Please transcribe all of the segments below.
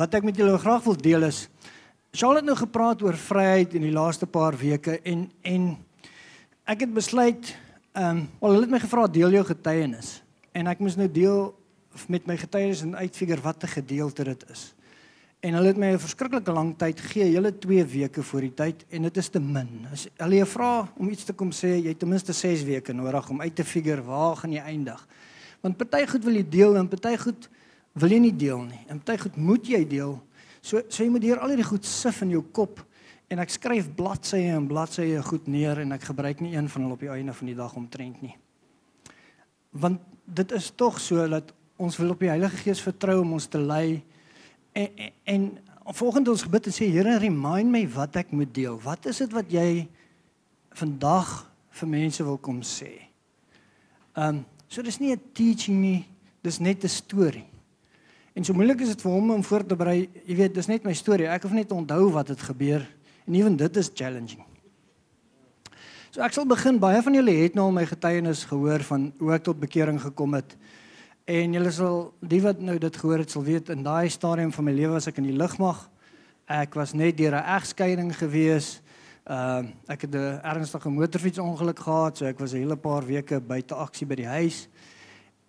Wat ek met julle graag wil deel is Charlotte nou gepraat oor vryheid in die laaste paar weke en en ek het besluit ehm um, wel hulle het my gevra deel jou getuienis en ek moes nou deel met my getuienis en uitfigure wat 'n gedeelte dit is. En hulle het my 'n verskriklike lang tyd gegee, hele 2 weke voor die tyd en dit is te min. As hulle jou vra om iets te kom sê, jy het ten minste 6 weke nodig om uit te figure waar gaan jy eindig. Want party goed wil jy deel en party goed wil jy nie deel nie. En party goed moet jy deel. So so jy moet hier al hierdie goed sif in jou kop en ek skryf bladsye en bladsye goed neer en ek gebruik nie een van hulle op die einde van die dag omtrent nie. Want dit is tog so dat ons wil op die Heilige Gees vertrou om ons te lei en en, en volgens ons gebid en sê Here remind my wat ek moet deel. Wat is dit wat jy vandag vir mense wil kom sê? Ehm um, so dis nie 'n teaching nie, dis net 'n storie. En so moeilik is dit vir hom om voor te berei. Jy weet, dis net my storie. Ek hoef net te onthou wat het gebeur. En ewen dit is challenging. So ek sal begin. Baie van julle het nou al my getuienis gehoor van hoe ek tot bekering gekom het. En julle sal die wat nou dit gehoor het sal weet in daai stadium van my lewe was ek in die lugmag. Ek was net deur 'n egskeiding gewees. Ehm uh, ek het 'n ernstige motorfietsongeluk gehad, so ek was 'n hele paar weke buite aksie by die huis.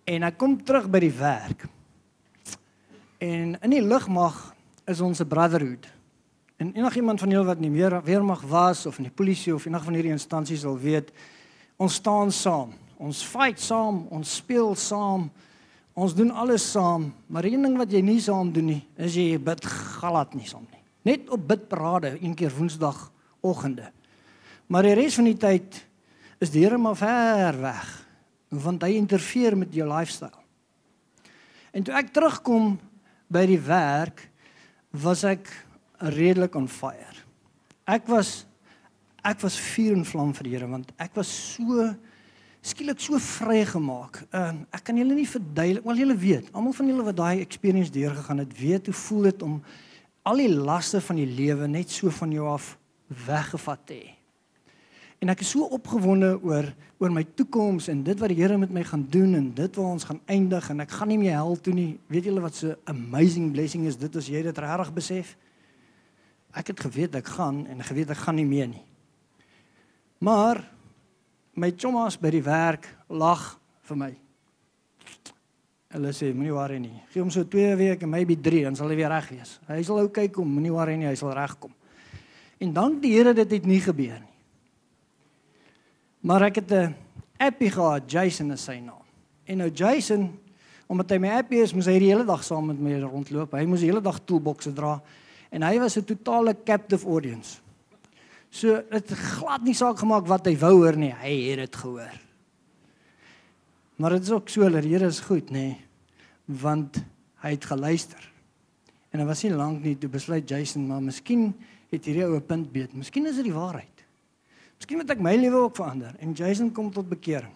En ek kom terug by die werk. En in die lugmag is ons 'n brotherhood. En enigiemand van julle wat nie meer weermag was of in die polisie of enig van hierdie instansies sal weet, ons staan saam. Ons fight saam, ons speel saam. Ons doen alles saam, maar een ding wat jy nie saam doen nie, is jy bid glad nie saam nie. Net op bidparade een keer woensdagoggende. Maar die res van die tyd is die Here maar ver weg, want hy interfereer met jou lifestyle. En toe ek terugkom by die werk, was ek redelik on fire. Ek was ek was vuur en vlam vir die Here want ek was so skielik so vrygemaak. Ehm uh, ek kan julle nie verduidelik, wel julle weet, almal van julle wat daai experience deurgegaan het, weet hoe voel dit om al die laste van die lewe net so van jou af weggevat te hê. En ek is so opgewonde oor oor my toekoms en dit wat die Here met my gaan doen en dit waar ons gaan eindig en ek gaan nie meer hel toe nie. Weet julle wat so amazing blessing is dit as jy dit regtig besef? Ek het geweet ek gaan en geweet ek gaan nie meer nie. Maar my chommas by die werk lag vir my. Hulle sê moenie worry nie. Gee hom so 2 weke, maybe 3, dan sal hy weer reg wees. Hy sal ou kyk om, moenie worry nie, hy sal regkom. En dank die Here dit het nie gebeur nie. Maar ek het 'n appie gehad, Jason is sy naam. En nou Jason, omdat hy my appie is, moes hy die hele dag saam met my rondloop. Hy moes die hele dag toolboxe dra en hy was 'n totale captive audience. So dit glad nie saak gemaak wat hy wou hoor nie, hy het dit gehoor. Maar dit is ook so dat die Here is goed, nê? Want hy het geluister. En dit was nie lank nie toe besluit Jason, maar miskien het hierdie ou 'n punt beet. Miskien is dit die waarheid. Miskien moet ek my lewe ook verander en Jason kom tot bekering.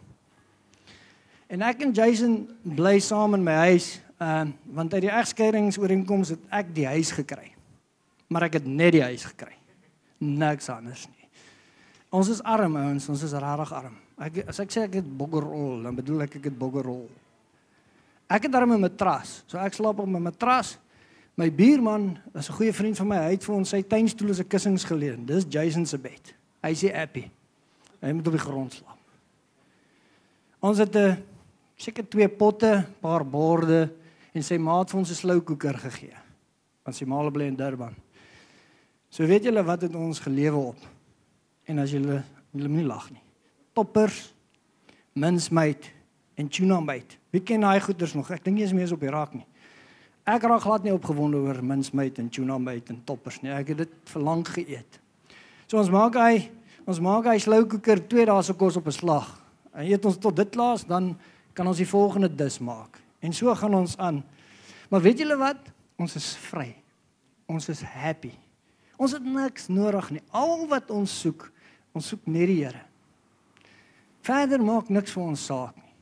En ek en Jason bly saam in my huis, ehm uh, want uit die egskeidingsooreenkoms het ek die huis gekry. Maar ek het net die huis gekry niks anders nie. Ons is arm ouens, ons is rarig arm. Ek as ek sê ek het boggerrol, dan bedoel ek ek het boggerrol. Ek het daarmee 'n matras. So ek slaap op 'n matras. My buurman, is 'n goeie vriend van my, hy het vir ons sy tuinstoel as 'n kussings geleen. Dis Jason se bed. Hy sê happy. Hy moet op die grond slaap. Ons het 'n seker twee potte, paar borde en sy maat vir ons 'n sloukoeker gegee. Want sy maal bly in Durban. So weet julle wat het ons gelewe op. En as julle julle nie lag nie. Toppers, minsmeid en tuna meid. Wie ken daai goeders nog? Ek dink nie eens meer op Irak nie. Ek raak glad nie opgewonde oor minsmeid en tuna meid en toppers nie. Ek het dit vir lank geëet. So ons maak hy ons maak hy sloukoeker 2 dae se kos op 'n slag. En eet ons tot dit klaar is, dan kan ons die volgende dis maak. En so gaan ons aan. Maar weet julle wat? Ons is vry. Ons is happy. Ons het niks nodig nie. Al wat ons soek, ons soek net die Here. Verder maak niks vir ons saak nie.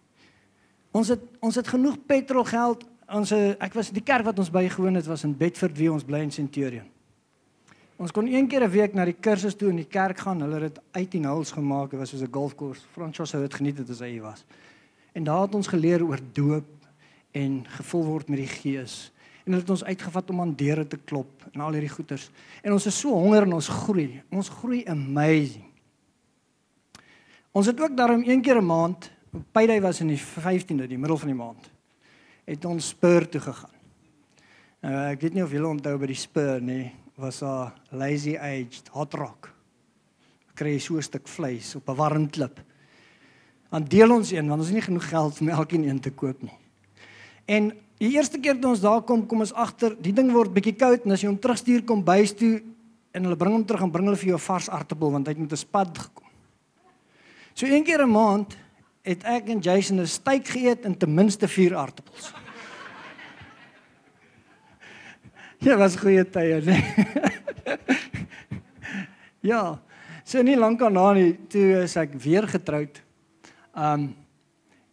Ons het ons het genoeg petrolgeld. Ons ek was die kerk wat ons bygewoon het was in Bedford wie ons bly in Centurion. Ons kon een keer 'n week na die kursus toe in die kerk gaan. Hulle het dit uit in huls gemaak. Dit was soos 'n golfkoers. Francois sou dit geniet het as hy was. En daar het ons geleer oor doop en gevul word met die Gees en hulle het ons uitgevat om aan deure te klop en al hierdie goeters. En ons is so honger en ons groei. Ons groei amazing. Ons het ook daarom een keer 'n maand, Payday was in die 15de, die middel van die maand, het ons Spur toe gegaan. Nou ek weet nie of julle onthou by die Spur nie, was daar lazy aged hot rock. Kry so 'n stuk vleis op 'n warm klip. Dan deel ons een want ons het nie genoeg geld om elkeen een te koop nie. En die eerste keer toe ons daar kom, kom ons agter, die ding word bietjie koud en as jy hom terugstuur kom bys toe en hulle bring hom terug en bring hulle vir jou 'n vars aartappel want hy het met 'n spad gekom. So een keer 'n maand het ek en Jason 'n steak geëet en ten minste 4 aartappels. Ja, was goeie tye, né? ja. So nie lank daarna nie, toe is ek weer getroud. Um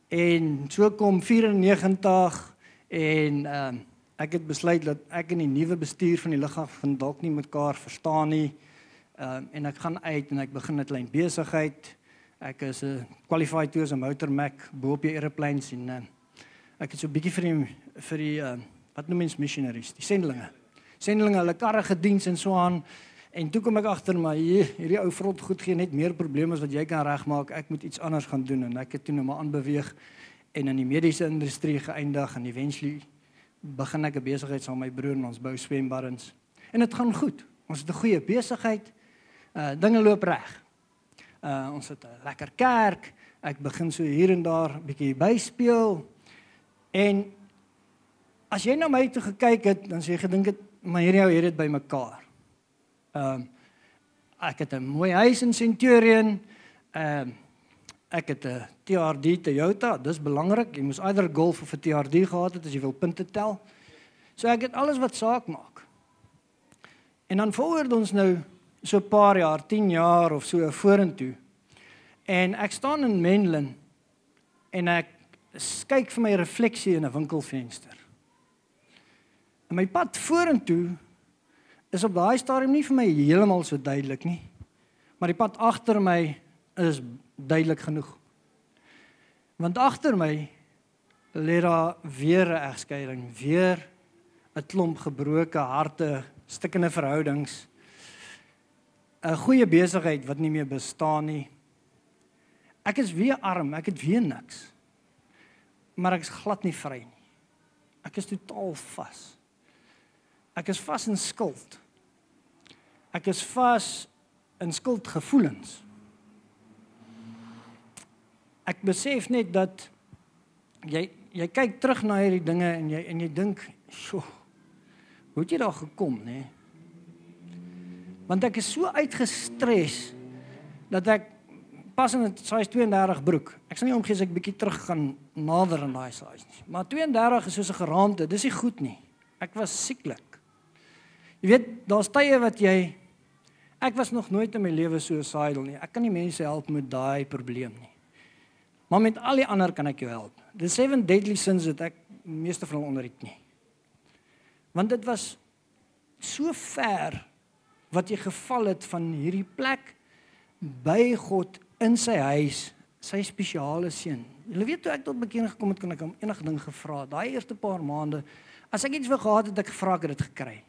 en so kom 94 en um ek het besluit dat ek in die nuwe bestuur van die lughawe van dalk nie mekaar verstaan nie. Um en ek gaan uit en ek begin 'n klein besigheid. Ek is 'n qualified tours and motor mech bo op die airplanes en uh, ek het so 'n bietjie vir die vir die uh, wat noem mens missionaries, die sendelinge. Sendelinge hulle karre gediens en so aan. En toe kom ek agter maar hier, hierdie ou vrot goed gee net meer probleme as wat jy kan regmaak. Ek moet iets anders gaan doen en ek het toe nou maar aanbeweeg en in die mediese industrie geëindig en eventually begin ek 'n besigheid saam met my broer en ons bou swembaddens. En dit gaan goed. Ons het 'n goeie besigheid. Uh dinge loop reg. Uh ons het 'n lekker kerk. Ek begin so hier en daar bietjie byspeel. En as jy na my toe gekyk het, dan sê jy gedink het maar hierdie ou het dit bymekaar. Ehm um, ek het 'n mooi huis in Centurion. Ehm um, ek het 'n TRD Toyota. Dis belangrik. Jy moes either Golf of 'n TRD gehad het as jy wil punte tel. So ek het alles wat saak maak. En dan volgorde ons nou so 'n paar jaar, 10 jaar of so vorentoe. En ek staan in Menlyn en ek kyk vir my refleksie in 'n winkelfenster. En my pad vorentoe is op daai stadium nie vir my heeltemal so duidelik nie. Maar die pad agter my is duidelik genoeg. Want agter my lê daar weer 'n egskeiding, weer 'n klomp gebroke harte, stikkende verhoudings. 'n Goeie besigheid wat nie meer bestaan nie. Ek is weer arm, ek het weer niks. Maar ek is glad nie vry nie. Ek is totaal vas. Ek is vas in skuld. Ek is vas in skuldgevoelens. Ek besef net dat jy jy kyk terug na hierdie dinge en jy en jy dink, "Sjoe. Hoe het jy daar gekom, nê?" Nee? Want ek is so uitgestres dat ek pas in 'n size 32 broek. Ek sal nie omgee as ek bietjie terug gaan nader aan daai size nie. Maar 32 is soos 'n geraamte, dis nie goed nie. Ek was sieklik. Jy weet, daar's tye wat jy Ek was nog nooit in my lewe suicidal nie. Ek kan nie mense help met daai probleem nie. Maar met al die ander kan ek jou help. The seven deadly sins het ek meeste van hulle onderrig nie. Want dit was so ver wat jy geval het van hierdie plek by God in sy huis, sy spesiale seun. Jy weet toe ek tot bekering gekom het, kon ek hom enige ding gevra. Daai eerste paar maande, as ek iets wou gehad het, ek gevra het dit gekry.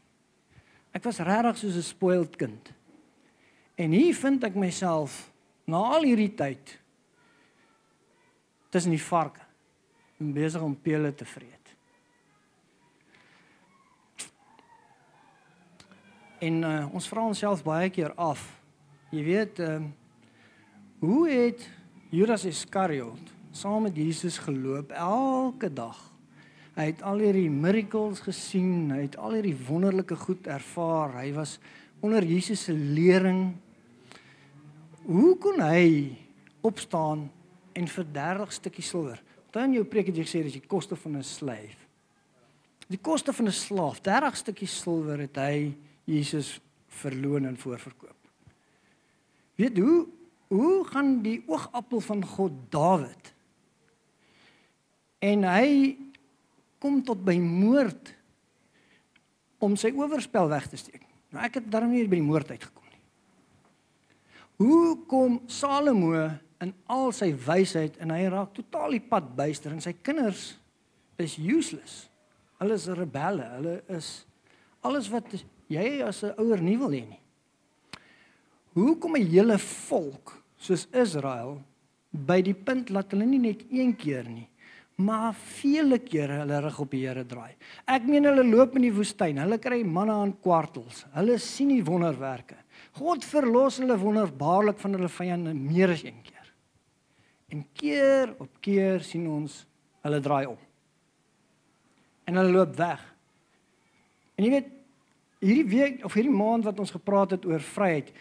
Ek was regtig soos 'n spoiled kind. En hier vind ek myself na al hierdie tyd tussen die varke en besig om pele te vreet. En uh, ons vra onsself baie keer af. Jy weet, uh, hoe het Judas Iskariot saam met Jesus geloop elke dag? Hy het al hierdie miracles gesien, hy het al hierdie wonderlike goed ervaar. Hy was onder Jesus se lering hoe kon hy opstaan en vir 30 stukkies silwer? Dan jou preek het jy gesê dis die koste van 'n slaaf. Die koste van 'n slaaf, 30 stukkies silwer het hy Jesus verloon en voorverkoop. Weet hoe hoe gaan die oogappel van God Dawid en hy kom tot by moord om sy oorspel weg te steek. Nou ek het daarom nie by die moord uitgekom Hoe kom Salomo in al sy wysheid en hy raak totaal die pad byster en sy kinders is useless. Hulle is rebelle. Hulle is alles wat jy as 'n ouer nie wil hê nie. Hoe kom 'n hele volk soos Israel by die punt laat hulle nie net een keer nie, maar vele kere hulle rug op die Here draai. Ek meen hulle loop in die woestyn, hulle kry manne aan kwartels. Hulle sien die wonderwerke. God verlos hulle wonderbaarlik van hulle vyande meer as een keer. En keer op keer sien ons hulle draai om. En hulle loop weg. En jy weet hierdie week of hierdie maand wat ons gepraat het oor vryheid,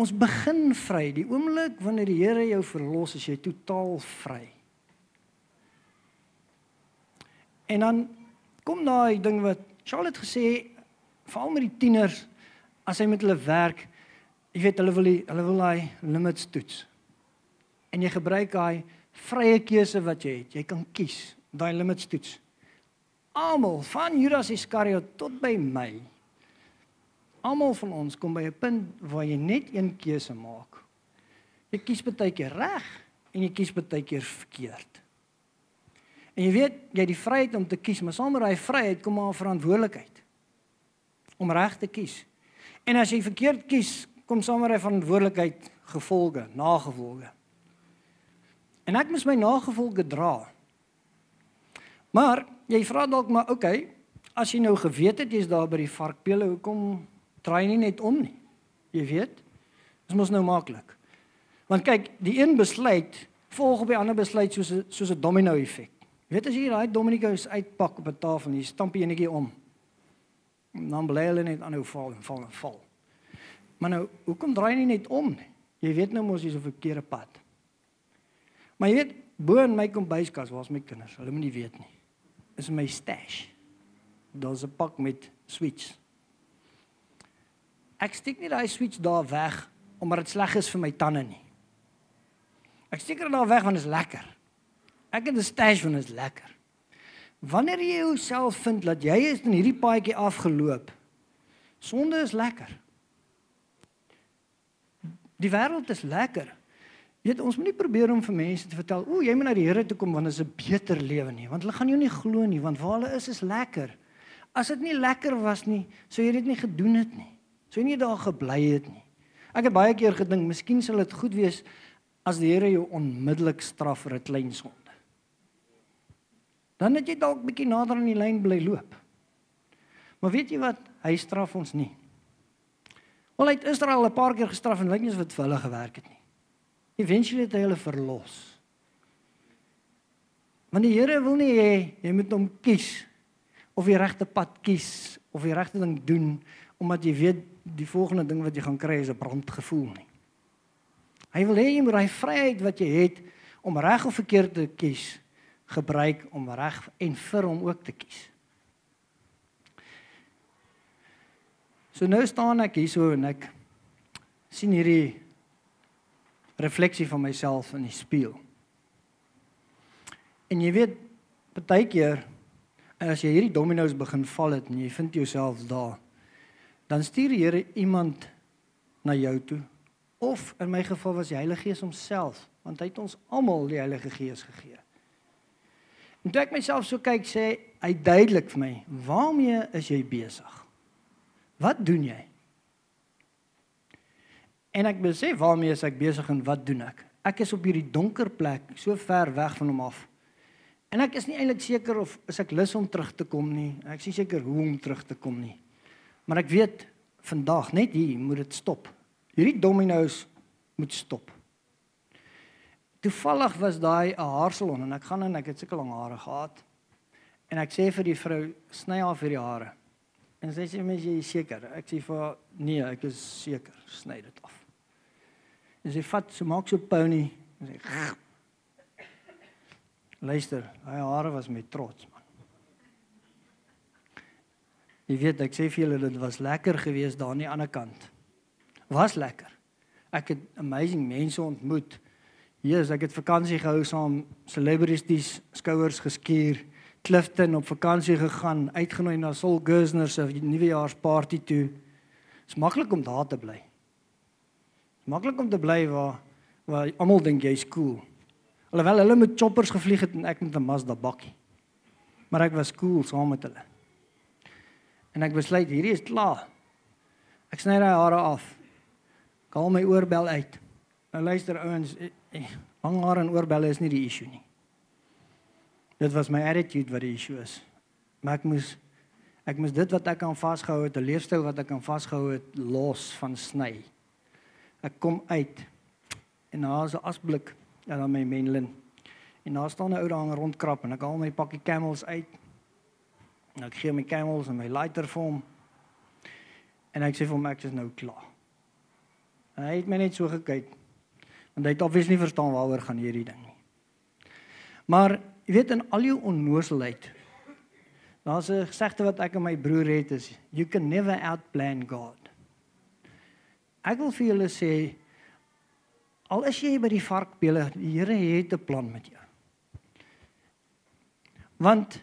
ons begin vry. Die oomblik wanneer die Here jou verlos, is jy totaal vry. En dan kom daai ding wat Charlotte gesê veral met die tieners as hy met hulle werk, jy weet hulle wil die, hulle wil daai limits toets. En jy gebruik daai vrye keuse wat jy het. Jy kan kies daai limits toets. Almal van Judas Iskariot tot by my. Almal van ons kom by 'n punt waar jy net een keuse maak. Jy kies baie keer reg en jy kies baie keer verkeerd. En jy weet, jy het die vryheid om te kies, maar saam met daai vryheid kom maar verantwoordelikheid om reg te kies. En as jy verkeerd kies, kom saam met daai verantwoordelikheid gevolge, nagevolge. En ek moet my nagevolge dra. Maar jy vra dalk maar, oké, okay, as jy nou geweet het jy's daar by die varkpele, hoekom draai jy nie net om nie? Jy weet, dit mos nou maklik. Want kyk, die een besluit volg op die ander besluit soos 'n soos 'n domino effek. Jy weet as jy daai dominikos uitpak op 'n tafel en jy stamp die enetjie om. Dan bly hulle net aanhou val en val en val. Maar nou, hoekom draai jy net om? Jy weet nou mos jy's op 'n verkeerde pad. Maar jy weet, bo in my kombuiskas waar's my kinders. Hulle moet nie weet nie. Is my stash. Daar's 'n pak met sweets. Ek steek nie daai sweets daar weg omdat dit sleg is vir my tande nie. Ek steek dit daar weg want dit is lekker. Ek het 'n stash van is lekker. Wanneer jy jouself vind dat jy is in hierdie paadjie afgeloop. Sonde is lekker. Die wêreld is lekker. Jy weet ons moet nie probeer om vir mense te vertel, "O, jy moet na die Here toe kom want dit is 'n beter lewe nie," want hulle gaan jou nie glo nie, want waar hulle is is lekker. As dit nie lekker was nie, sou jy dit nie gedoen het nie. Sou jy nie daar gebly het nie. Ek het baie keer gedink, miskien sal dit goed wees as die Here jou onmiddellik straf vir 'n klein sonde dan het jy dalk bietjie nader aan die lyn bly loop. Maar weet jy wat? Hy straf ons nie. Wel hy het Israel 'n paar keer gestraf en lyk nie of dit vir hulle gewerk het nie. Eventually het hy hulle verlos. Want die Here wil nie hê jy moet hom kies of die regte pad kies of die regte ding doen omdat jy weet die volgende ding wat jy gaan kry is 'n brandgevoel nie. Hy wil hê jy moet daai vryheid wat jy het om reg of verkeerd te kies gebruik om reg en vir hom ook te kies. So nou staan ek hier so en ek sien hierdie refleksie van myself in die spieël. En jy weet baie keer as jy hierdie dominos begin val het en jy vind jouself daar, dan stuur die Here iemand na jou toe of in my geval was die Heilige Gees homself want hy het ons almal die Heilige Gees gegee. En toe ek myself so kyk, sê hy duidelik vir my, "Waarmee is jy besig? Wat doen jy?" En ek besef waarmee is ek besig en wat doen ek? Ek is op hierdie donker plek, so ver weg van hom af. En ek is nie eintlik seker of is ek lus om terug te kom nie. Ek is nie seker hoe om terug te kom nie. Maar ek weet vandag net hier moet dit stop. Hierdie dominos moet stop. Toevallig was daai 'n haarsalon en ek gaan in ek het sulke lang hare gehad. En ek sê vir die vrou, sny af hierdie hare. En sy sê mens jy is seker? Ek sê vir nee, ek is seker, sny dit af. En sy vat so maak so pony en sê Luister, daai hare was met trots man. Jy weet ek sê vir julle dit was lekker geweest daar aan die ander kant. Was lekker. Ek het amazing mense ontmoet. Jesus, ek het vakansie gehou saam celebrities skouers geskuur, Clifton op vakansie gegaan, uitgenooi na Sol Gersner se nuwejaarsparty toe. Dit's maklik om daar te bly. Dit's maklik om te bly waar waar almal dink jy's cool. Alhoewel hulle met choppers gevlieg het en ek met 'n Mazda bakkie. Maar ek was cool saam met hulle. En ek besluit hierdie is klaar. Ek sny daai hare af. Ek haal my oorbel uit. Nou luister ouens, eh, lang hare en oorbelle is nie die issue nie. Dit was my attitude wat die issue is. Maar ek moes ek moes dit wat ek aan vasgehou het, 'n leefstyl wat ek aan vasgehou het, los van sny. Ek kom uit en daar is 'n asblik dan my menlin. En daar staan 'n ou daar rondkrap en ek haal my pakkie camels uit. En ek gee my camels en my lighter vir hom. En ek sê vir hom ek is nou klaar. En hy het my net so gekyk. Want hy het obviously nie verstaan waaroor gaan hierdie ding nie. Maar jy weet in al jou onnoosheid daar's 'n gesegde wat ek en my broer het is you can never outplan God. Ek wil vir julle sê al is jy by die varkbele, die Here het 'n plan met jou. Want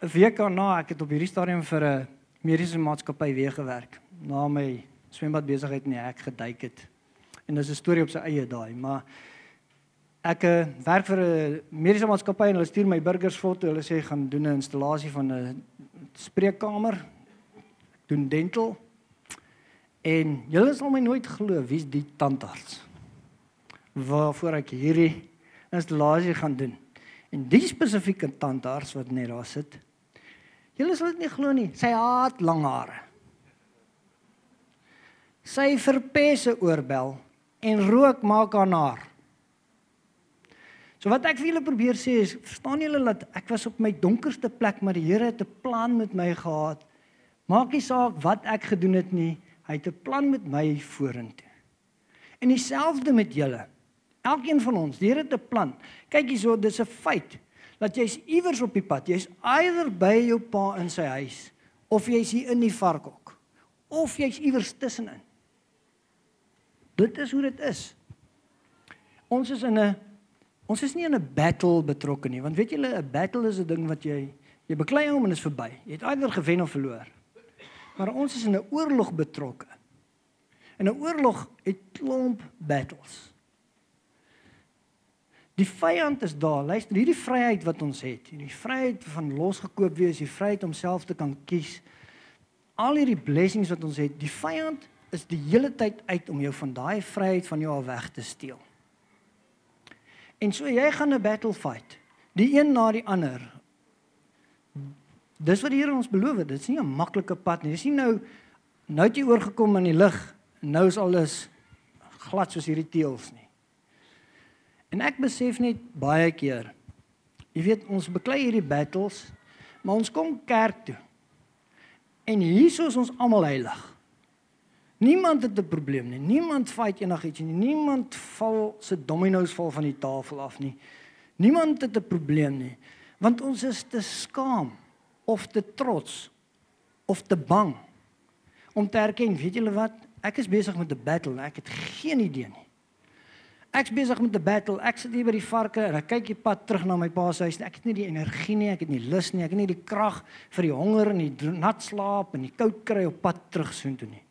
'n week daarna ek het op hierdie stadium vir 'n mediese maatskappy weer gewerk na my swembad besigheid in die hek geduik het. En dis 'n storie op sy eie daai, maar ek uh, werk vir 'n mediese maatskappy en hulle stuur my burgers foto. Hulle sê gaan doen 'n installasie van 'n spreekkamer. Ek doen dental. En julle sal my nooit glo wie's die tandarts waarvoor ek hierdie installasie gaan doen. En die spesifieke tandarts wat net daar sit. Julle sal dit nie glo nie. Sy haat lang hare. Sy verpesse oorbel en rook maak haar. So wat ek vir julle probeer sê is, verstaan julle dat ek was op my donkerste plek, maar die Here het 'n plan met my gehad. Maak nie saak wat ek gedoen het nie, hy het 'n plan met my vorentoe. En dieselfde met julle. Elkeen van ons, die Here het 'n plan. Kyk hierso, dis 'n feit dat jy's iewers op die pad. Jy's eider by jou pa in sy huis of jy's hier in die varkhok of jy's iewers tussenin. Dit is hoe dit is. Ons is in 'n ons is nie in 'n battle betrokke nie, want weet julle 'n battle is 'n ding wat jy jy beklei hom en is verby. Jy het eider gewen of verloor. Maar ons is in 'n oorlog betrokke. En 'n oorlog het klomp battles. Die vyand is daar. Luister, hierdie vryheid wat ons het, hierdie vryheid van losgekoop wees, die vryheid om self te kan kies. Al hierdie blessings wat ons het, die vyand is die hele tyd uit om jou van daai vryheid van jou al weg te steel. En so jy gaan 'n battle fight, die een na die ander. Dis wat die Here ons beloof het. Dit is nie 'n maklike pad nie. Dis nie nou nou het jy oorgekom in die lig nou is alles glad soos hierdie teels nie. En ek besef net baie keer. Jy weet ons beklei hierdie battles, maar ons kom kerk toe. En hier is ons almal heilig. Niemand het 'n probleem nie. Niemand fight enigiets nie. Niemand val se dominos val van die tafel af nie. Niemand het 'n probleem nie. Want ons is te skaam of te trots of te bang om te erken, weet julle wat? Ek is besig met 'n battle. Ek het geen idee nie. Ek's besig met 'n battle. Ek sit hier by die varke en ek kyk die pad terug na my pa se huis. Ek het nie die energie nie, ek het nie lus nie, ek het nie die krag vir die honger en die nat slaap en die koud kry op pad terug soontoe nie.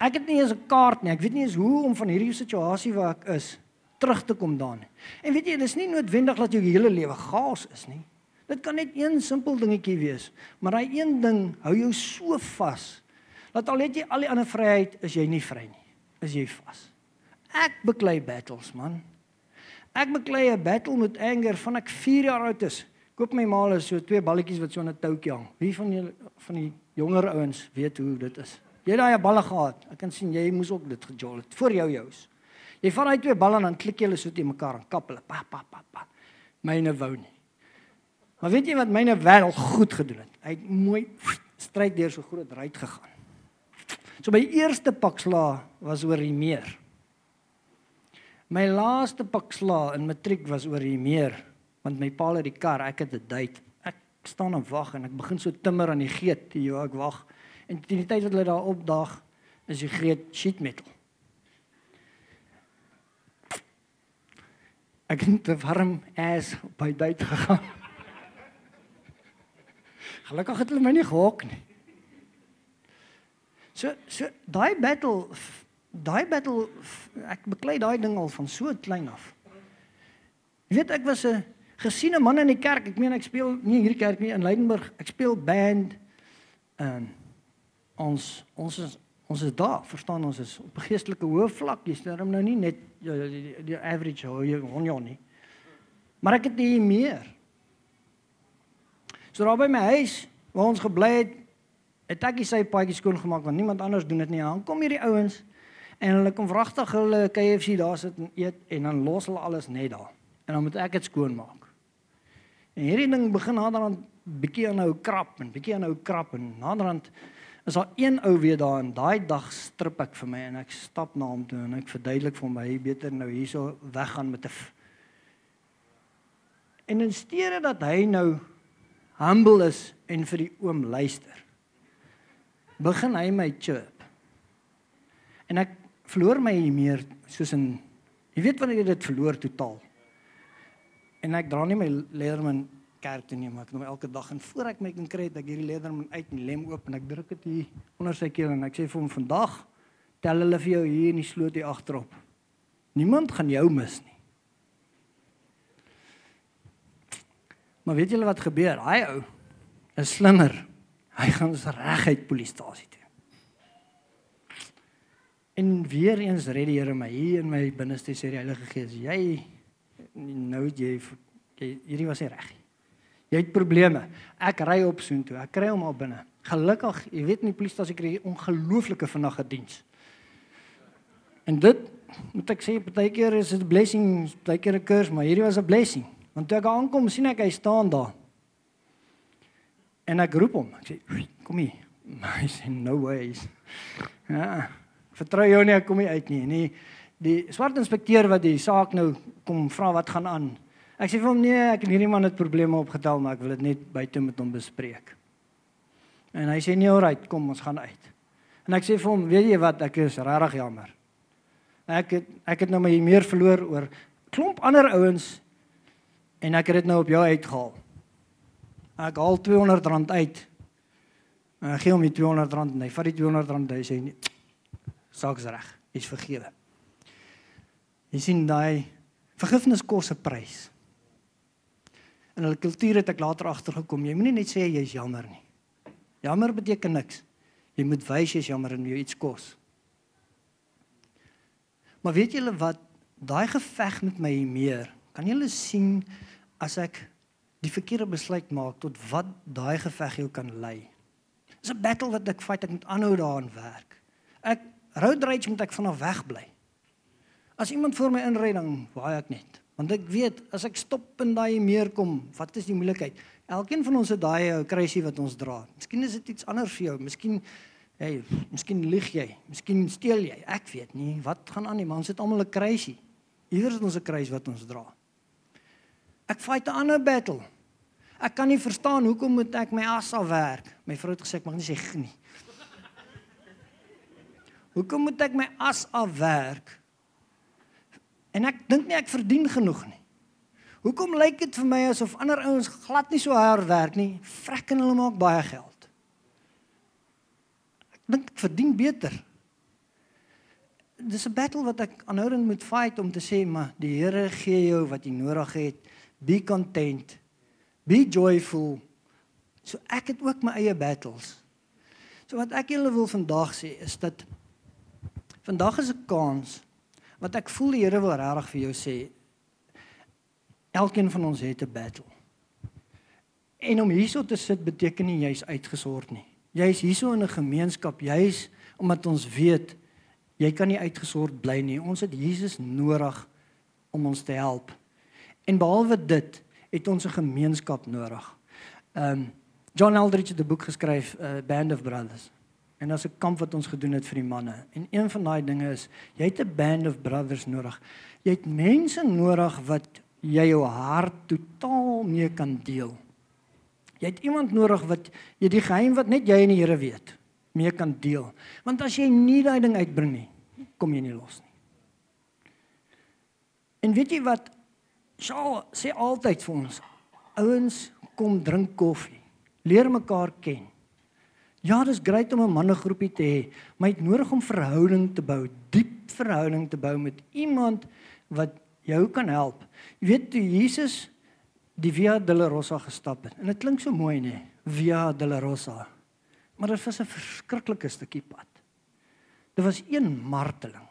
Ek het nie eens 'n kaart nie. Ek weet nie eens hoe om van hierdie situasie waar ek is terug te kom daarin. En weet jy, dit is nie noodwendig dat jou hele lewe gaas is nie. Dit kan net een simpel dingetjie wees, maar daai een ding hou jou so vas dat al het jy al die ander vryheid, is jy nie vry nie. Is jy vas? Ek beklei battles, man. Ek beklei 'n battle met anger van ek 4 jaar oud is. Koop my maal is so twee balletjies wat so 'n toutjie hang. Wie van julle van die jonger ouens weet hoe dit is? Jy daai balle gehad. Ek kan sien jy moes ook dit gejol het voor jou jous. Jy vat daai twee balle en dan klik jy hulle so te mekaar en kap hulle pa pa pa pa. Myne wou nie. Maar weet jy wat myne wel goed gedoen het? Hy het mooi stryd deur so groot ruit gegaan. So my eerste pak sla was oor die meer. My laaste pak sla in matriek was oor die meer want my pa het die kar, ek het 'n date. Ek staan en wag en ek begin so timmer aan die geet, jy ek wag. En teen die tyd wat hulle daar opdag, is die geet sheet metal. Ek het te warm as by date gegaan. Gelukkig het hulle my nie gehok nie. So so daai battle daai battle ek beklei daai ding al van so klein af. Jy weet ek was 'n gesiene man in die kerk. Ek meen ek speel nie in hierdie kerk nie in Leidenburg. Ek speel band. En ons ons is ons is daar, verstaan ons is op 'n geestelike hoë vlak. Jy's daarom nou nie net die, die, die average hoe jy honjo nie. Maar ek het nie meer. So daar by my huis waar ons gebly het, het ek sy paadjie skoon gemaak want niemand anders doen dit nie. Dan kom hierdie ouens en hulle kom vragtig hulle KFC daar sit en eet en dan los hulle alles net daar. En dan moet ek dit skoon maak. En hierdie ding begin naderhand bietjie aanhou krap en bietjie aanhou krap en naderhand is daar een ou weer daar en daai dag strip ek vir my en ek stap na hom toe en ek verduidelik vir hom hy beter nou hierso weggaan met 'n En in steede dat hy nou humble is en vir die oom luister, begin hy my chirp. En ek verloor my meer soos in jy weet wanneer jy dit verloor totaal. En ek dra nie my Leatherman kerk toe nie, maar ek doen elke dag en voor ek my kan kry het ek hierdie Leatherman uit en lem oop en ek druk dit hier onder sy keel en ek sê vir hom vandag tel hulle vir jou hier in die sloot hier agterop. Niemand gaan jou mis nie. Maar weet julle wat gebeur? Hy ou is slimmer. Hy gaan ons reguit polisiestasie toe. En weer eens red die Here my hier in my binneste sê die Heilige Gees, jy nou jy, jy hierdie was nie reg nie. Jy het probleme. Ek ry op soontoe. Ek kry hom al binne. Gelukkig, jy weet nie polisie as ek kry ongelooflike vanaand gediens. En dit moet ek sê partykeer is dit blessing, partykeer 'n curse, maar hierdie was 'n blessing. Want toe ek aankom, sien ek hy staan daar. En ek roep hom. Ek sê, "Kom hier." Hy sê, "No ways." Ja. Vertrou jou nie, ek kom nie uit nie. Nee, die swart inspekteur wat die saak nou kom vra wat gaan aan. Ek sê vir hom nee, ek het hierdie man het probleme opgetel, maar ek wil dit net buite met hom bespreek. En hy sê nee, alright, kom ons gaan uit. En ek sê vir hom, weet jy wat, ek is regtig jammer. Ek het ek het nou my meer verloor oor klomp ander ouens en ek het dit nou op jou uitgehaal. Ek haal R200 uit. En ek gee hom die R200 en hy vat die R200 en hy sê nee. Saaks reg, is vergewe. Jy sien daai vergifnis kos 'n prys. In hulle kultuur het ek later agtergekom, jy moenie net sê jy's jammer nie. Jammer beteken niks. Jy moet wys jy's jammer en jy iets kos. Maar weet julle wat? Daai geveg met my meer, kan julle sien as ek die verkeerde besluit maak tot wat daai geveg jou kan lei. Dis 'n battle wat ek fight, ek moet aanhou daaraan werk. Ek road rage moet ek vanaf weg bly. As iemand voor my inry dan waai ek net. Want ek weet as ek stop in daai meer kom, wat is die moeilikheid? Elkeen van ons het daai ou kruisie wat ons dra. Miskien is dit iets anders vir jou. Miskien hey, miskien lieg jy, miskien steel jy. Ek weet nie wat gaan aan nie, maar ons het almal 'n kruisie. Iewers het ons 'n kruis wat ons dra. Ek fight 'n ander battle. Ek kan nie verstaan hoekom moet ek my as af werk? My vrou het gesê ek mag nie sê nie. Hoekom moet ek my as af werk? En ek dink nie ek verdien genoeg nie. Hoekom lyk dit vir my asof ander ouens glad nie so hard werk nie, vrek en hulle maak baie geld? Ek dink ek verdien beter. Dis 'n battle wat ek aanhoudend moet fight om te sê maar die Here gee jou wat jy nodig het. Be content. Be joyful. So ek het ook my eie battles. So wat ek julle wil vandag sê is dat vandag is 'n kans wat ek voel die Here wil regtig vir jou sê. Elkeen van ons het 'n battle. En om hierso te sit beteken nie jy's uitgesort nie. Jy's hierso in 'n gemeenskap, jy's omdat ons weet jy kan nie uitgesort bly nie. Ons het Jesus nodig om ons te help. En behalwe dit, het ons 'n gemeenskap nodig. Um John Eldridge het 'n boek geskryf, uh, Band of Brothers. En daar's 'n kamp wat ons gedoen het vir die manne. En een van daai dinge is jy het 'n band of brothers nodig. Jy het mense nodig wat jy jou hart totaal mee kan deel. Jy het iemand nodig wat jy die geheim wat net jy en die Here weet, mee kan deel. Want as jy nie daai ding uitbring nie, kom jy nie los nie. En weet jy wat? Sjoe, sê altyd vir ons, ouens, kom drink koffie. Leer mekaar ken. Ja, dis grait om 'n mannegroepie te hê, maar jy het nodig om verhouding te bou, diep verhouding te bou met iemand wat jou kan help. Jy weet toe Jesus die Via Dolorosa gestap het. En dit klink so mooi nê, Via Dolorosa. maar dit was 'n verskriklike stukkie pad. Dit was een marteling.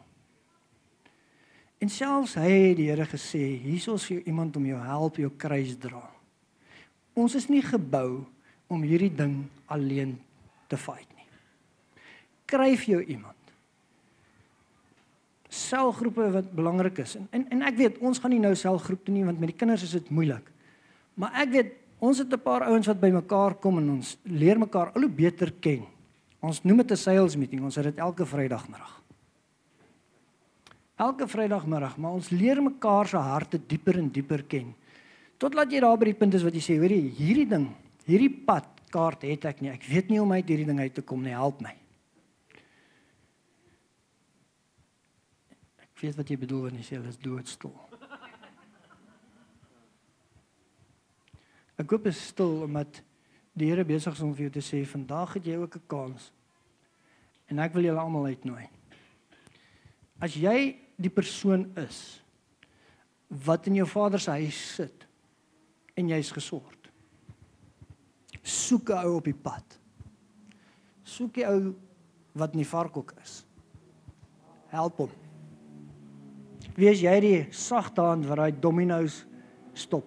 En selfs hy het die Here gesê, hiersoos vir iemand om jou help jou kruis dra. Ons is nie gebou om hierdie ding alleen te fight nie. Kryf jou iemand. Selgroepe wat belangrik is. En, en en ek weet ons gaan nie nou selgroep toe nie want met die kinders is dit moeilik. Maar ek weet ons het 'n paar ouens wat bymekaar kom en ons leer mekaar al hoe beter ken. Ons noem dit 'n sales meeting. Ons het dit elke Vrydagmiddag. Elke Vrydagmiddag, maar ons leer mekaar se harte dieper en dieper ken. Totdat jy daar by die punt is wat jy sê, hoor jy, hierdie ding, hierdie pad kaart het ek nie. Ek weet nie hoe om uit hierdie ding uit te kom nie. Help my. Ek weet wat jy bedoel wanneer jy sê hulle is doodstil. Ek koop is stil omdat die Here besig is om vir jou te sê vandag het jy ook 'n kans. En ek wil julle almal uitnooi. As jy die persoon is wat in jou vader se huis sit en jy's gesort. Soek 'n ou op die pad. Soek 'n ou wat in die varkhok is. Help hom. Wees jy die sagte hand wat daai dominos stop.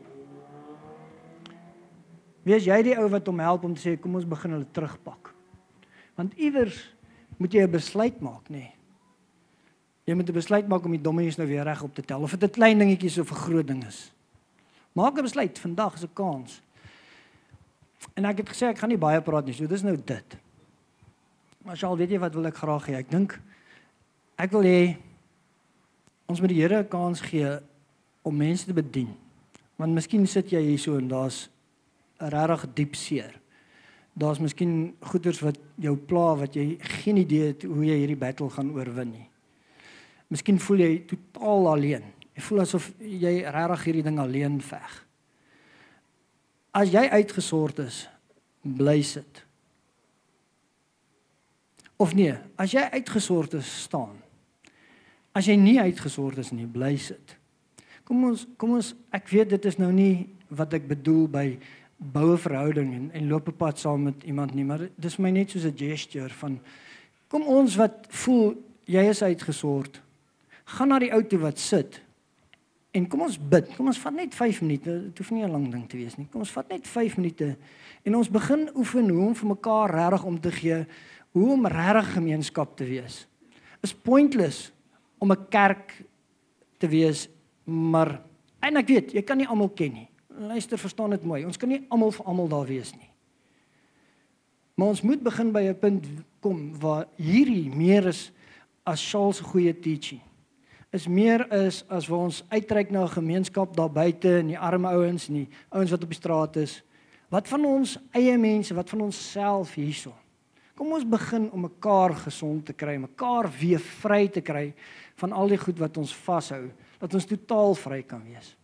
Wees jy die ou wat hom help om te sê kom ons begin hulle terugpak. Want iewers moet jy 'n besluit maak, nê? Nee. Jy moet 'n besluit maak om die dominies nou weer reg op te tel of dit 'n klein dingetjie of 'n groot ding is. Maak 'n besluit, vandag is 'n kans. En ek het gesê ek gaan nie baie praat nie, so dis nou dit. Maar sal weet jy wat wil ek graag hê? Ek dink ek wil hê ons moet die Here 'n kans gee om mense te bedien. Want miskien sit jy hier so en daar's 'n regtig diep seer daar's miskien goeters wat jou pla wat jy geen idee het hoe jy hierdie battle gaan oorwin nie. Miskien voel jy totaal alleen. Jy voel asof jy regtig hierdie ding alleen veg. As jy uitgesort is, bly sit. Of nee, as jy uitgesort is, staan. As jy nie uitgesort is nie, bly sit. Kom ons kom ons ek weet dit is nou nie wat ek bedoel by boue verhouding en en loop 'n pad saam met iemand nie, maar dis my net soos 'n gesture van kom ons wat voel jy is uitgesort. Gaan na die ou toe wat sit. En kom ons bid. Kom ons vat net 5 minute. Dit hoef nie 'n lang ding te wees nie. Kom ons vat net 5 minute en ons begin oefen hoe om vir mekaar regtig om te gee, hoe om regtig gemeenskap te wees. Is pointless om 'n kerk te wees, maar en ek weet, jy kan nie almal ken nie. Luister, verstaan dit mooi. Ons kan nie almal vir almal daar wees nie. Maar ons moet begin by 'n punt kom waar hierdie meer is as Charles se goeie teaching. Is meer is as waar ons uitreik na 'n gemeenskap daar buite en die arme ouens en die ouens wat op die straat is. Wat van ons eie mense, wat van ons self hierso? Kom ons begin om mekaar gesond te kry, mekaar weer vry te kry van al die goed wat ons vashou, dat ons totaal vry kan wees.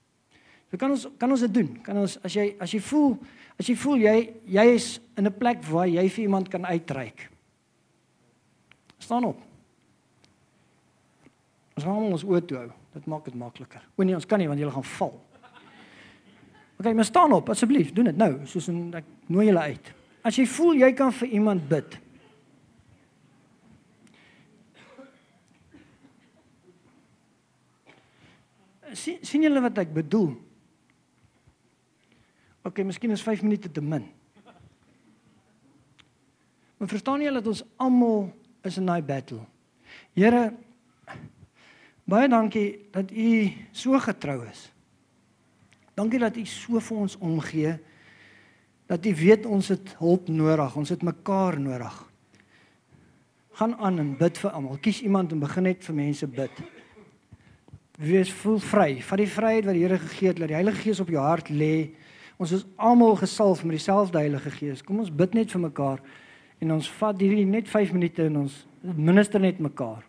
So kan ons kan ons dit doen. Kan ons as jy as jy voel as jy voel jy jy is in 'n plek waar jy vir iemand kan uitreik. Staan op. Ons gaan ons oë toe hou. Dit maak dit makliker. O nee, ons kan nie want jy gaan val. OK, maar staan op asseblief. Doen dit nou soos in ek nooi julle uit. As jy voel jy kan vir iemand bid. sien sien julle wat ek bedoel? OK, miskien is 5 minute te min. Maar verstaan jy dat ons almal is in daai battle? Here baie dankie dat u so getrou is. Dankie dat u so vir ons omgee. Dat u weet ons het hulp nodig, ons het mekaar nodig. Gaan aan en bid vir almal. Kies iemand en begin net vir mense bid. Wees voel vry. Vat die vryheid wat die Here gegee het, laat die Heilige Gees op jou hart lê. Ons is almal gesalf met dieselfde Heilige Gees. Kom ons bid net vir mekaar en ons vat hierdie net 5 minute en ons minister net mekaar.